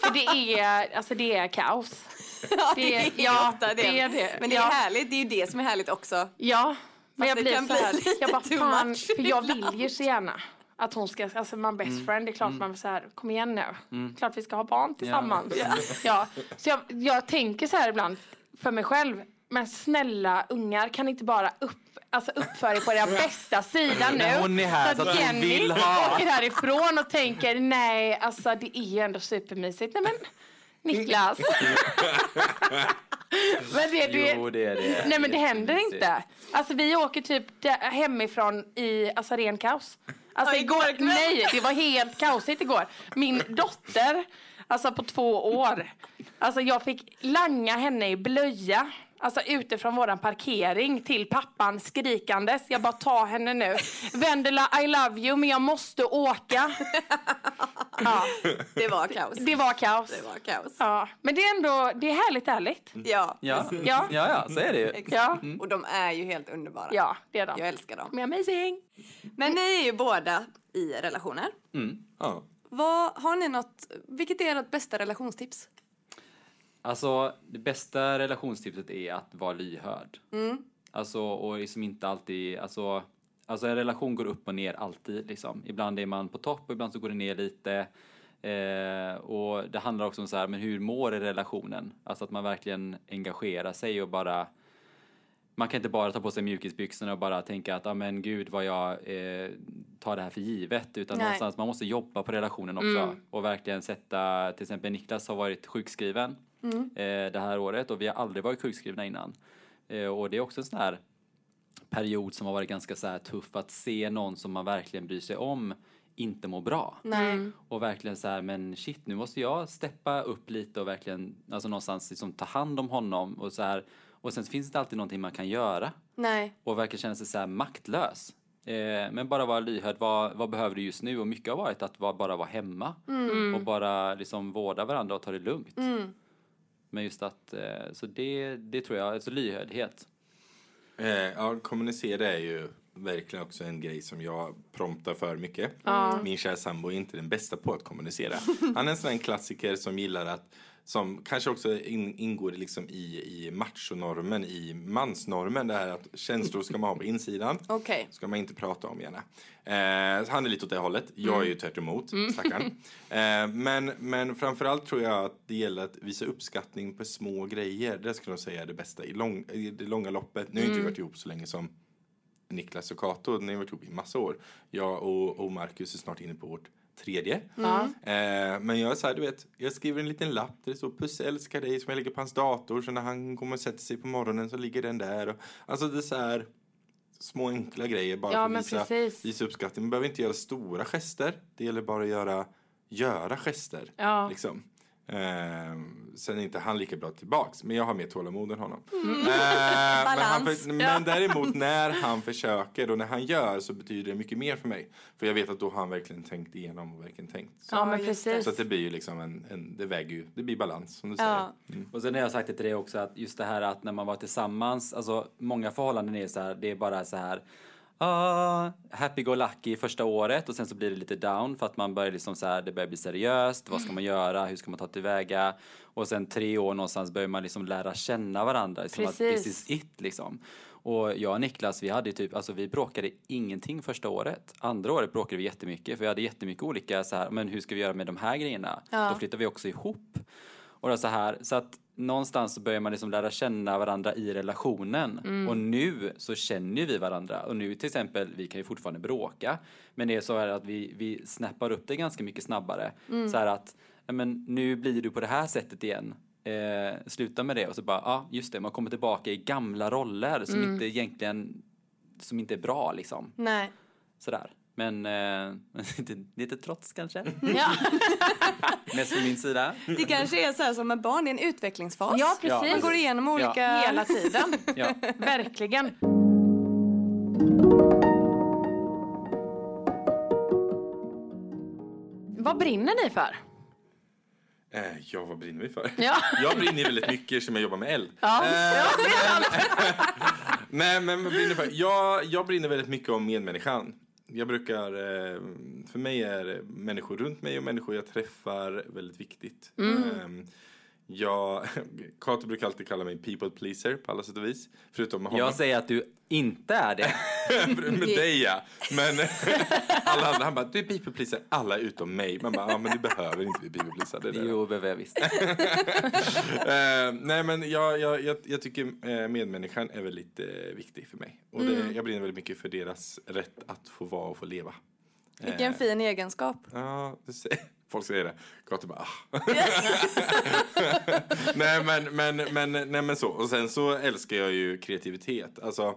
För det är, alltså det är kaos. Ja, Det- det är ja, det är det. Men det är Ja. härligt, det är ju det som är härligt också. Ja, men jag blir så här, jag bara fan, för jag vill ju så gärna att hon ska, alltså man best friend, det är klart man vill så här, kom igen nu, klart vi ska ha barn tillsammans. Ja. Så jag, jag tänker så här ibland för mig själv, men snälla ungar kan inte bara upp Alltså uppför er på er bästa sida nu. Hon är här så att hon Jenny vill ha. åker härifrån och tänker nej, alltså det är ju ändå supermysigt. Nej men Niklas. men det, det, Jo, det är det. Nej men det händer inte. Alltså vi åker typ hemifrån i alltså ren kaos. Alltså Ja, igår kväll. nej, det var helt kaosigt igår. Min dotter, alltså på två år, alltså jag fick langa henne i blöja. Alltså utifrån våran parkering till pappan skrikandes. Jag bara ta henne nu. Vendela I love you men jag måste åka. Ja, Det var kaos. det var kaos. Det var kaos. Ja, men det är ändå, det är härligt ärligt. Ja, Ja, precis. Ja. ja, ja så är det ju. Exakt. Ja. Och de är ju helt underbara. Ja, det är de. Jag älskar dem. De är amazing. Men ni är ju båda i relationer. Ja. Vad, har ni något, vilket är ert bästa relationstips? Alltså, det bästa relationstipset är att vara lyhörd. Alltså, och liksom inte alltid, alltså, alltså en relation går upp och ner alltid liksom. Ibland är man på topp och ibland så går det ner lite. Eh, och det handlar också om så här, men hur mår relationen? Alltså att man verkligen engagerar sig och bara man kan inte bara ta på sig mjukisbyxorna och bara tänka att, ja men gud vad jag eh, tar det här för givet. Utan Nej. någonstans, man måste jobba på relationen också. Och verkligen sätta, till exempel Niklas har varit sjukskriven eh, det här året och vi har aldrig varit sjukskrivna innan. Eh, och det är också en sån här period som har varit ganska så här tuff att se någon som man verkligen bryr sig om inte må bra. Nej. Och verkligen så här, men shit, nu måste jag steppa upp lite och verkligen, alltså någonstans liksom ta hand om honom och så här. Och sen finns det alltid någonting man kan göra Nej. och verkligen känna sig så här maktlös. Eh, men bara vara lyhörd, vad, vad behöver du just nu? Och mycket har varit att vara, bara vara hemma och bara liksom vårda varandra och ta det lugnt. Mm. Men just att, eh, så det, det tror jag, alltså lyhördhet. Eh, ja, kommunicera är ju verkligen också en grej som jag promptar för mycket. Min kära sambo är inte den bästa på att kommunicera. Han är en sån klassiker som gillar att som kanske också in, ingår liksom i, i machonormen, i mansnormen. Det här att känslor ska man ha på insidan. Okej. ska man inte prata om gärna. Eh, han är lite åt det hållet. Jag är ju tvärt emot, stackarn. Eh, men, men framförallt tror jag att det gäller att visa uppskattning på små grejer. Det skulle jag säga är det bästa i, lång, i det långa loppet. Nu har inte vi varit ihop så länge som Niklas och Kato. Ni har varit ihop i massa år. Jag och, och Marcus är snart inne på vårt tredje. Ja. Eh, men jag så här, du vet, jag skriver en liten lapp där det står puss älskar dig som jag lägger på hans dator. Så när han kommer och sätter sig på morgonen så ligger den där. Och, alltså det är så här små enkla grejer bara Ja, för att visa, precis. visa uppskattning. Man behöver inte göra stora gester. Det gäller bara att göra, göra gester. Ja. Liksom. Eh, sen är inte han lika bra tillbaks, men jag har mer tålamod än honom. Mm. Eh, men, han, för- men däremot när han försöker och när han gör så betyder det mycket mer för mig. För jag vet att då har han verkligen tänkt igenom och verkligen tänkt. Så, Ja, men precis. så att det blir ju liksom en, en, det väger ju, det blir balans som du säger. Ja. Och sen har jag sagt det till dig också att just det här att när man var tillsammans, alltså många förhållanden är så här, det är bara så här ah, happy go lucky första året och sen så blir det lite down för att man börjar liksom så här, det börjar bli seriöst, vad ska man göra, hur ska man ta tillväga och sen tre år någonstans börjar man liksom lära känna varandra, som att Precis. this is it liksom. Och jag och Niklas, vi hade typ, alltså vi bråkade ingenting första året. Andra året bråkade vi jättemycket för vi hade jättemycket olika så här, men hur ska vi göra med de här grejerna? Ja. Då flyttade vi också ihop. Och så här, så att någonstans så börjar man liksom lära känna varandra i relationen. Och nu så känner vi varandra. Och nu till exempel, vi kan ju fortfarande bråka. Men det är så här att vi, vi snappar upp det ganska mycket snabbare. Så här att, "Nej, men nu blir du på det här sättet igen. Eh, sluta med det. Och så bara, ja ah, just det, man kommer tillbaka i gamla roller som inte egentligen, som inte är bra liksom. Nej. Sådär. Men eh, lite, lite trots kanske. Ja, Mest från min sida. Det kanske är så här som med barn, är en utvecklingsfas. ja precis. Man går igenom olika... Hela tiden. Ja. Verkligen. Vad brinner ni för? Eh, ja, vad brinner vi för? Ja. Jag brinner väldigt mycket som jag jobbar med eld. Ja. Eh, men, nej, men vad brinner jag för? Jag, jag brinner väldigt mycket om medmänniskan. Jag brukar, eh, för mig är människor runt mig och människor jag träffar väldigt viktigt. Eh, jag, Kato brukar alltid kalla mig people pleaser på alla sätt och vis. Förutom med honom. Jag säger att du inte är det. med dig ja. Men alla andra, han bara, du är people pleaser, alla utom mig. Man bara, ja men du behöver inte bli people pleaser. Det där. Jo, behöver jag visst. Eh, nej men jag, jag, jag, jag tycker eh, medmänniskan är väldigt eh, viktig för mig. Och det, jag brinner väldigt mycket för deras rätt att få vara och få leva. Vilken Eh, fin egenskap. Ja, det säger, folk säger det. Kato bara ah. nej, men, men, men, nej men så. Och sen så älskar jag ju kreativitet. Alltså,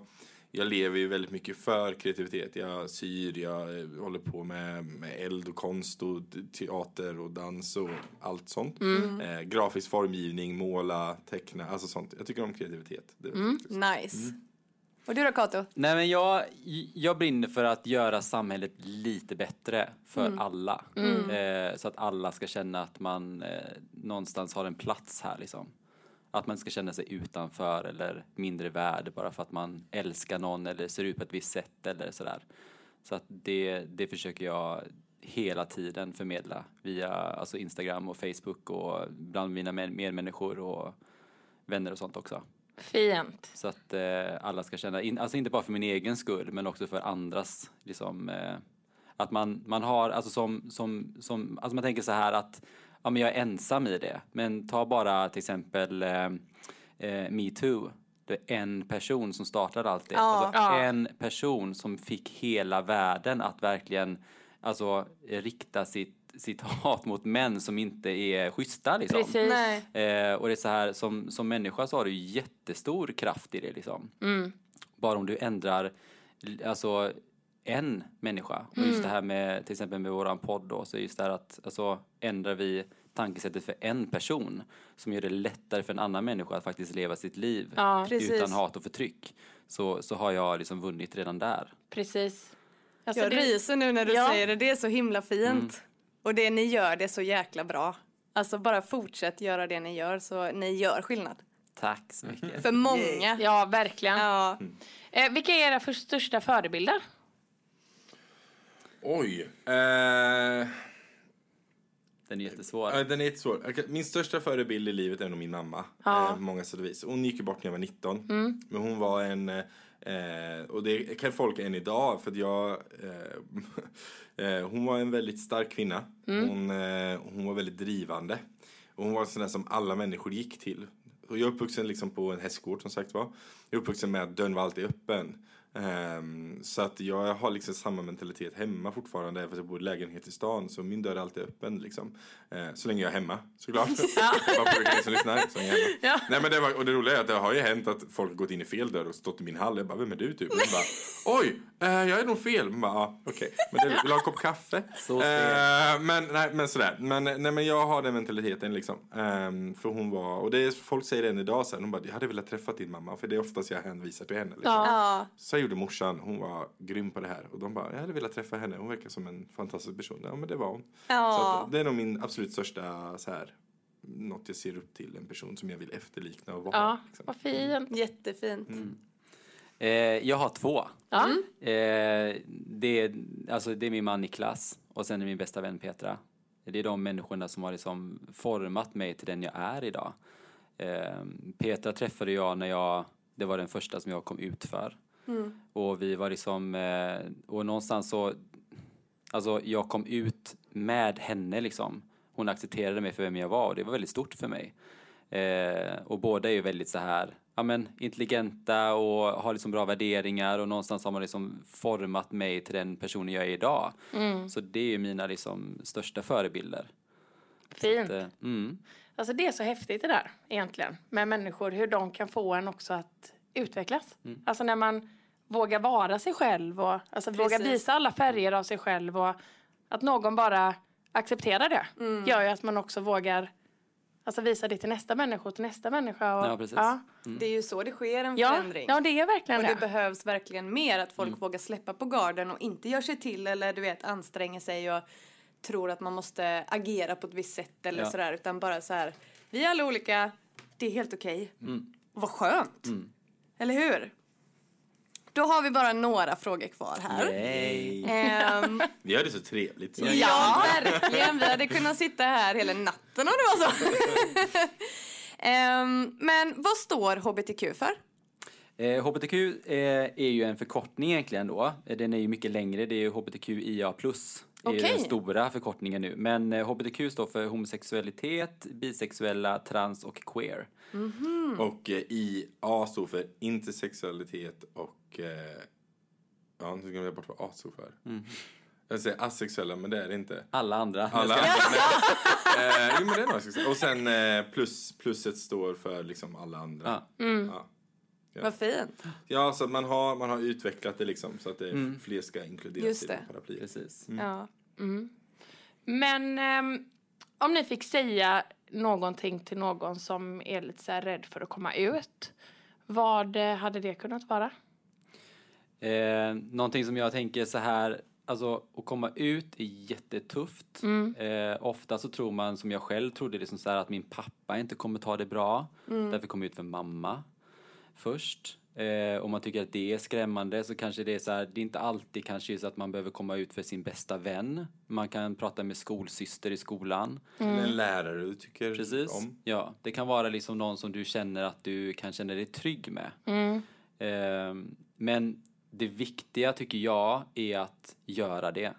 jag lever ju väldigt mycket för kreativitet. Jag syr, jag eh, håller på med, med eld och konst och teater och dans och allt sånt. Eh, grafisk formgivning, måla, teckna, alltså sånt. Jag tycker om kreativitet. Faktiskt. Nice. Och du då Kato? Nej men jag, jag brinner för att göra samhället lite bättre för alla. Eh, så att alla ska känna att man eh, någonstans har en plats här liksom. Att man ska känna sig utanför eller mindre värd bara för att man älskar någon eller ser ut på ett visst sätt eller sådär. Så att det, det försöker jag hela tiden förmedla via alltså Instagram och Facebook och bland mina med- medmänniskor och vänner och sånt också. Fint. Så att eh, alla ska känna, in, alltså inte bara för min egen skull men också för andras. Liksom, eh, att man, man har, alltså som, som, som, alltså man tänker så här att ja, men jag är ensam i det. Men ta bara till exempel eh, eh, metoo. Det är en person som startade allt det. Ja. Alltså, Ja. En person som fick hela världen att verkligen alltså, rikta sitt, sitt hat mot män som inte är schyssta. Liksom. Precis. Nej. Eh, och det är så här, som, som människa så har du jättestor kraft i det liksom. Bara om du ändrar, alltså en människa. Och just det här med, till exempel med våran podd då, så är just det här att, alltså ändrar vi tankesättet för en person som gör det lättare för en annan människa att faktiskt leva sitt liv Ja, utan hat och förtryck. Så, så har jag liksom vunnit redan där. Precis. Alltså, Jag det- ryser nu när du Ja. säger det, det är så himla fint. Mm. Och det ni gör, det är så jäkla bra. Alltså bara fortsätt göra det ni gör så ni gör skillnad. Tack så mycket. För många. Ja, verkligen. Ja. Eh, vilka är era för största förebilder? Oj. Eh, Den är jättesvår. Ja, den är jättesvår. Min största förebild i livet är nog min mamma. Ja. Eh, på många sätt och vis. Hon gick ju bort när jag var 19. Men hon var en... Eh, och det kan folk än idag för att jag... Eh, eh, hon var en väldigt stark kvinna. Hon, eh, hon var väldigt drivande. Och hon var en sån där som alla människor gick till. Och jag är uppvuxen liksom på en hästgård som sagt var. Jag är uppvuxen med att dörren var alltid öppen. Ehm, så att jag har liksom samma mentalitet hemma fortfarande även fast jag bor i lägenhet i stan. Så min dörr är alltid öppen liksom. Eh, så länge jag är hemma såklart. Bara för som lyssnar. Så länge jag är hemma. Ja. Nej men det var, och det roliga är att det har ju hänt att folk har gått in i fel dörr och stått i min hall. Jag bara, vem är du typ? Och bara, oj, eh, jag är nog fel. Man bara, ah, okej. Men det, vill du ha en kopp kaffe? Så fel. Eh, men, nej, men sådär. Men, nej, men jag har den mentaliteten liksom. Ehm, för hon var, och det är, folk säger det än idag sen. De bara, jag hade velat träffa din mamma. För det är oftast jag hänvisar till henne. Liksom. Ja. Ja. Så gjorde morsan, hon var grym på det här. Och de bara, jag hade velat träffa henne. Hon verkar som en fantastisk person. Ja men det var hon. Så Ja. att, det är nog min absolut största så här, något jag ser upp till. En person som jag vill efterlikna och vara. Ja, liksom. vad fint. Jättefint. Eh, jag har två. Ja. Eh, det, är, alltså, det är min man Niklas och sen är min bästa vän Petra. Det är de människorna som har liksom format mig till den jag är idag. Eh, Petra träffade jag när jag, det var den första som jag kom ut för. Och vi var liksom, eh, och någonstans så, alltså jag kom ut med henne liksom. Hon accepterade mig för vem jag var och det var väldigt stort för mig. Eh, och båda är ju väldigt så här, ja men intelligenta och har liksom bra värderingar och någonstans har man liksom format mig till den personen jag är idag. Så det är ju mina liksom största förebilder. Fint. Det, mm, Alltså det är så häftigt det där egentligen. Med människor, hur de kan få en också att utvecklas. Alltså när man vågar vara sig själv och alltså vågar visa alla färger av sig själv och att någon bara accepterar det. Gör ju att man också vågar alltså visa det till nästa människa och till nästa människa. Och, Ja, precis. Ja, Det är ju så det sker en ja, förändring. ja det är verkligen Och det det. behövs verkligen mer att folk vågar släppa på garden och inte gör sig till eller du vet anstränger sig och tror att man måste agera på ett visst sätt eller Ja. sådär utan bara så här. Vi är alla olika, det är helt okej. Och vad skönt. Eller hur? Då har vi bara några frågor kvar här. Ehm, Vi har det så trevligt. Så. ja, verkligen. Vi hade kunnat sitta här hela natten om det var så. Ehm, men vad står hbtq för? Eh, HBTQ eh, är ju en förkortning egentligen då. Eh, Den är ju mycket längre, det är ju HBTQIA+. Det är den stora förkortningen nu. Men eh, HBTQ står för homosexualitet, bisexuella, trans och queer. Och eh, IA står för intersexualitet och... Eh, ja, nu glömde jag bort vad A står för. Jag säger asexuella, men det är det inte. Alla andra. Alla andra. eh, jo, men det är nog asexuella. Och sen eh, plus, pluset står för liksom alla andra. Ja. Ja. Vad fint. Ja, så att man har, man har utvecklat det liksom så att det fler ska inkluderas Just i paraplyet. Precis. Ja. Men ehm, om ni fick säga någonting till någon som är lite så rädd för att komma ut. Vad eh, hade det kunnat vara? Eh, någonting som jag tänker så här, alltså att komma ut är jättetufft. Eh, ofta så tror man, som jag själv trodde, liksom så här, att min pappa inte kommer ta det bra. Därför kom jag ut för mamma först. Eh, om man tycker att det är skrämmande så kanske det är så här, det är inte alltid kanske så att man behöver komma ut för sin bästa vän. Man kan prata med skolsyster i skolan. Eller en lärare du tycker Precis. om. Ja, det kan vara liksom någon som du känner att du kan känna dig trygg med. Ehm, men det viktiga tycker jag är att göra det.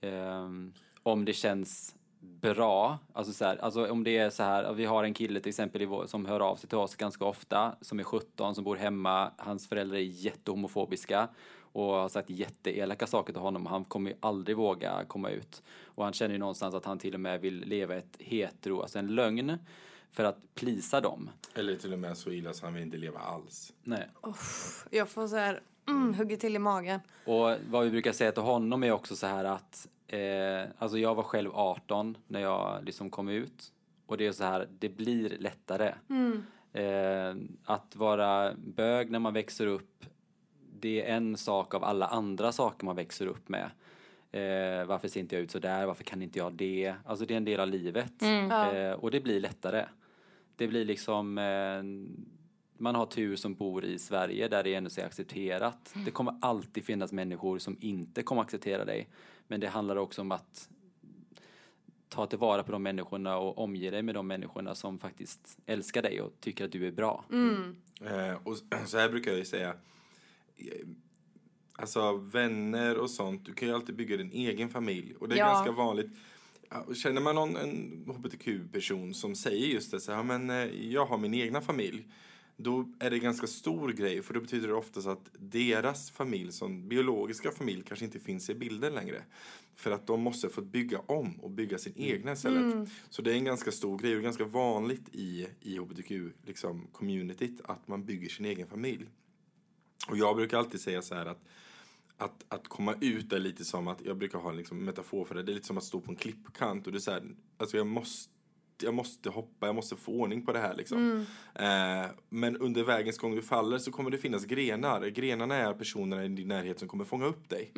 Ehm, om det känns bra, alltså, så här, alltså om det är så här, vi har en kille till exempel vår, som hör av sig till oss ganska ofta, som är 17, som bor hemma, hans föräldrar är jättehomofobiska och har sagt jätteelaka saker till honom. Han kommer ju aldrig våga komma ut. Och han känner ju någonstans att han till och med vill leva ett hetero, alltså en lögn, för att plisa dem. Eller till och med så illa så han vill inte leva alls. Nej. Jag får så här, mm, hugger till i magen. Och vad vi brukar säga till honom är också så här att, eh, alltså jag var själv 18 när jag liksom kom ut. Och det är så här, det blir lättare. Eh, att vara bög när man växer upp, det är en sak av alla andra saker man växer upp med. Eh, varför ser inte jag ut så där? Varför kan inte jag det? Alltså det är en del av livet. Eh, och det blir lättare. Det blir liksom, eh, man har tur som bor i Sverige där det ändå är accepterat. Det kommer alltid finnas människor som inte kommer acceptera dig. Men det handlar också om att ta tillvara på de människorna och omge dig med de människorna som faktiskt älskar dig och tycker att du är bra. Eh, och så här brukar jag ju säga. Alltså vänner och sånt, du kan ju alltid bygga din egen familj. Och det är Ja. ganska vanligt. Känner man någon en hbtq-person som säger just det, så här, men eh, jag har min egna familj. Då är det ganska stor grej, för då betyder det oftast att deras familj, som biologiska familj, kanske inte finns i bilden längre. För att de måste få bygga om och bygga sin egna istället. Så det är en ganska stor grej och ganska vanligt i, i hbtq-communityt liksom, communityt att man bygger sin egen familj. Och jag brukar alltid säga så här att att, att komma ut är lite som att, jag brukar ha en liksom metafor för det, det är lite som att stå på en klippkant och det är så här, alltså jag måste jag måste hoppa, jag måste få ordning på det här liksom. Eh, men under vägens gång du faller så kommer det finnas grenar. Grenarna är personerna i din närhet som kommer fånga upp dig.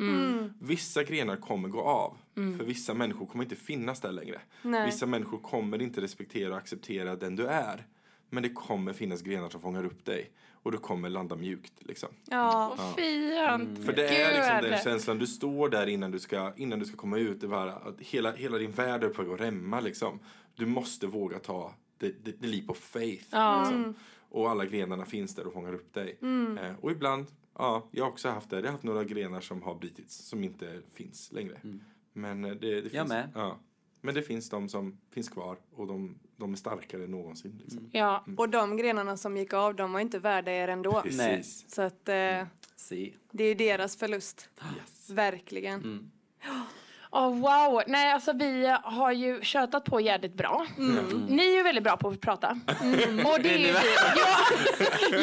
Vissa grenar kommer gå av. För vissa människor kommer inte finnas där längre. Nej. Vissa människor kommer inte respektera och acceptera den du är. Men det kommer finnas grenar som fångar upp dig. Och du kommer landa mjukt liksom. Ja. Vad fint. För det är liksom den känslan, du står där innan du ska, innan du ska komma ut, det var att hela, hela din värld är på att rämma liksom. Du måste våga ta the, the, the leap of faith. Ja. Liksom. Och alla grenarna finns där och fångar upp dig. Eh, och ibland, ja, jag har också haft det. Jag har haft några grenar som har brutits, som inte finns längre. Men eh, det, det finns, Jag med. Ja. Men det finns de som finns kvar och de, de är starkare än någonsin. Liksom. Ja. Och de grenarna som gick av, de var inte värda er ändå. Precis. Så att eh, Se. det är ju deras förlust. Yes. Verkligen. Oh, wow! Nej, alltså vi har ju tjötat på jävligt bra. Ni är ju väldigt bra på att prata. Och det är ju vi. Ja,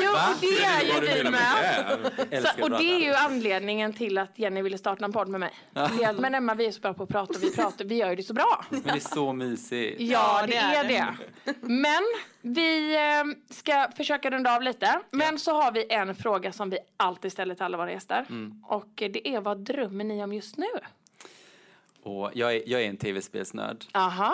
jo, och det är ju vi med. Så, och det är ju anledningen till att Jenny ville starta en podd med mig. Att, Men Emma, vi är så bra på att prata och vi pratar, vi gör ju det så bra. Men det är så mysigt. Ja, Ja, det, det är det. Men vi eh, ska försöka runda av lite. Men så har vi en fråga som vi alltid ställer till alla våra gäster. Och eh, det är vad drömmer ni om just nu? Och jag, är, jag är en tv-spelsnörd.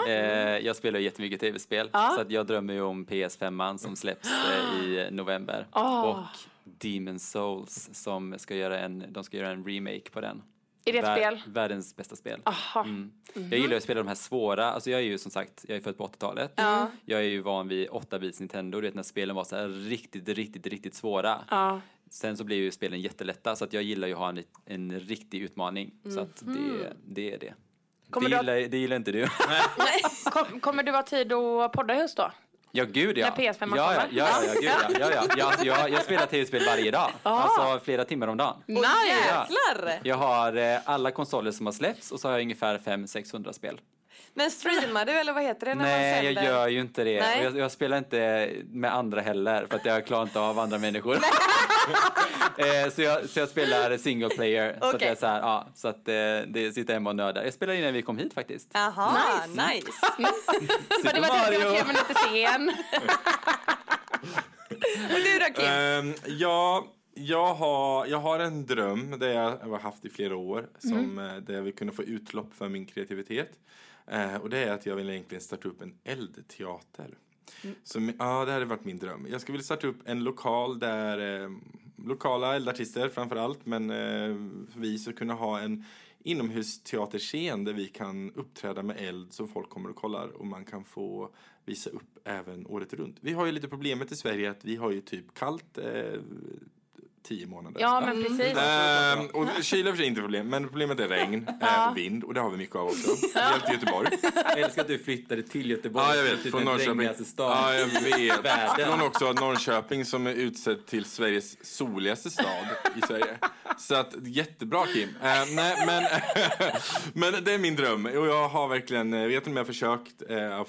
Eh, jag spelar jättemycket tv-spel. Ja. Så att jag drömmer ju om PS5 som släpps eh, i november. Ah. Och Demon Souls som ska göra en, de ska göra en remake på den. Är det ett Vär- spel? Världens bästa spel. Aha. Mm. Jag gillar att spela de här svåra, alltså jag är ju som sagt, jag är född på 80-talet. Ja. Jag är ju van vid 8-bits Nintendo, du vet när spelen var så här riktigt, riktigt, riktigt svåra. Ja. Sen så blir ju spelen jättelätta så att jag gillar ju att ha en, en riktig utmaning. Så att det, det är det. Kommer det, du gillar, det gillar inte du. Kom, kommer du ha tid att podda i höst då? Ja, gud ja. När PS5 ja, ja, ja, ja, gud, ja, ja, ja. Jag, alltså, jag, jag spelar tv-spel varje dag. Alltså flera timmar om dagen. Nice. jäklar! Jag har eh, alla konsoler som har släppts och så har jag ungefär 500-600 spel. Men streamar du eller vad heter det när Nej, man jag gör ju inte det. Nej. Och jag, jag spelar inte med andra heller för att jag klarar inte av andra människor. eh, så, jag, så jag spelar single player. Så att jag är så här, ja, så att eh, det sitter hemma och nördar. Jag spelade innan vi kom hit faktiskt. Jaha, Nice. nice. För det var du som var tre minuter sen. Och du då Kim? Ehm, ja, Jag har, jag har en dröm, det jag har haft i flera år, som, Mm. där jag vill kunna få utlopp för min kreativitet. Eh, och det är att jag vill egentligen starta upp en eldteater. Mm. Så, ja, det hade varit min dröm. Jag skulle vilja starta upp en lokal där eh, lokala eldartister framför allt, men eh, vi ska kunna ha en inomhusteaterscen där vi kan uppträda med eld som folk kommer och kollar och man kan få visa upp även året runt. Vi har ju lite problemet i Sverige att vi har ju typ kallt eh, tio månader. Ja, men precis. Ehm, och kyla för sig inte problem, men problemet är regn eh, och vind och det har vi mycket av också. Speciellt i Göteborg. Jag älskar att du flyttade till Göteborg. Ja, jag vet. Typ Från Norrköping. Ja, jag vet. Från också Norrköping som är utsedd till Sveriges soligaste stad i Sverige. Så att, jättebra Kim. Eh, nej, men, men det är min dröm. Och jag har verkligen, jag vet inte om jag har försökt. Eh, eh,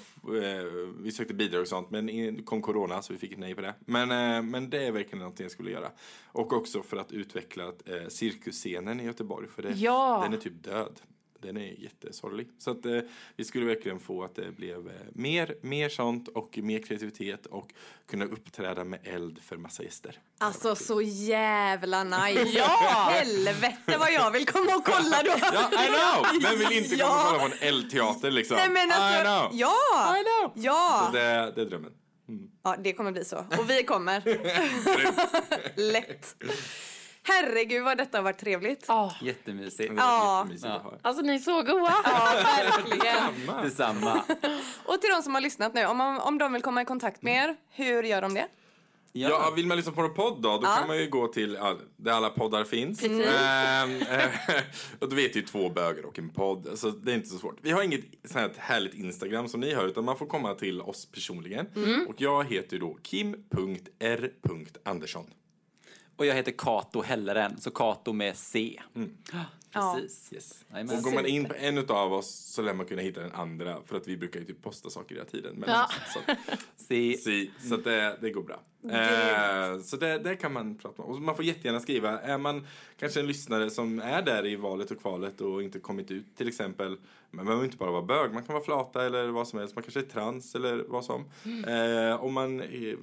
vi sökte bidrag och sånt, men det kom corona så vi fick ett nej på det. Men, eh, men det är verkligen någonting jag skulle göra. Och också för att utveckla eh, cirkusscenen i Göteborg. För det, Ja. den är typ död. Den är jättesorglig. Så att eh, vi skulle verkligen få att det blev eh, mer, mer sånt och mer kreativitet och kunna uppträda med eld för massa gäster. Alltså så jävla nice. Ja! Helvete vad jag vill komma och kolla då. Ja, I know! Vem vill inte komma och Ja. kolla på en eldteater liksom? Nej men I alltså, know! ja! I know! Ja! Så det, det är drömmen. Ja, det kommer bli så. Och vi kommer. Lätt. Herregud vad detta har varit trevligt. Ja. Jättemysigt. Ja. Alltså ni är så goa. Ja, verkligen. Detsamma. Och till de som har lyssnat nu, om, om de vill komma i kontakt med er, hur gör de det? Ja, vill man lyssna på en podd då, då Ja. kan man ju gå till ja, där alla poddar finns. Ehm, eh, och då vet ju två böger och en podd, så det är inte så svårt. Vi har inget sånt här härligt Instagram som ni har, utan man får komma till oss personligen. Och jag heter då kim.r.andersson. Och jag heter Kato Helleren, så Kato med C. Precis. Yes. Jajamän. Och går man in på en utav oss så lär man kunna hitta den andra, för att vi brukar ju typ posta saker hela tiden. Men Ja. så, C. Si, så att det, det går bra. Eh, så det, det kan man prata om. Och man får jättegärna skriva. Är man kanske en lyssnare som är där i valet och kvalet och inte kommit ut till exempel. Men man behöver inte bara vara bög. Man kan vara flata eller vad som helst. Man kanske är trans eller vad som. Eh, om man är,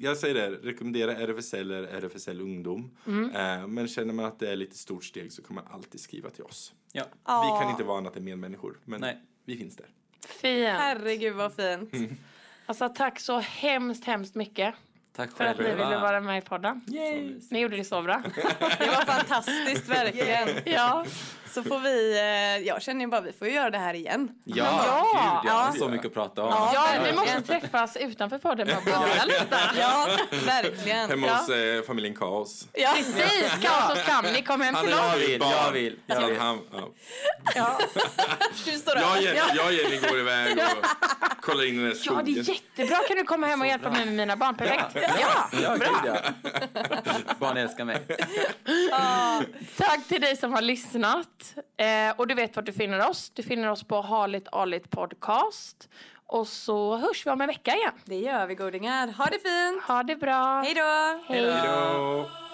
jag säger det, rekommendera RFSL eller RFSL ungdom. Eh, men känner man att det är lite stort steg så kan man alltid skriva till oss. Ja. Vi kan inte vara annat än medmänniskor. Men Nej. vi finns där. Fint. Herregud vad fint. Alltså tack så hemskt, hemskt mycket Tack för att ni ville vara med i podden. Yay. Ni gjorde det så bra. Det var fantastiskt verkligen. Ja. Så får vi, eh, jag känner ju bara vi får göra det här igen. Ja, Ja. gud ja. Ja. Så mycket att prata om. Ja. Ja, vi måste träffas utanför podden och bubbla lite. Ja, verkligen. Hemma Ja. hos eh, familjen Kaos. Ja. Precis, kaos och skam. Ni kommer hem till Jag oss. vill, jag vill. Så Jag vill. han, ja. Ja. Du står Jag. Jenny, jag och Jenny går iväg och kollar in i den här ja, skogen. det är jättebra. Kan du komma hem och hjälpa mig med mina barn? Perfekt. Ja, Ja, bra. gud ja. Barn älskar mig. Tack till dig som har lyssnat. Eh, och du vet var du finner oss. Du finner oss på Harligt Arligt Podcast. Och så hörs vi om en vecka igen. Det gör vi godingar. Ha det fint. Ha det bra. Hej då. Hej. Hej då!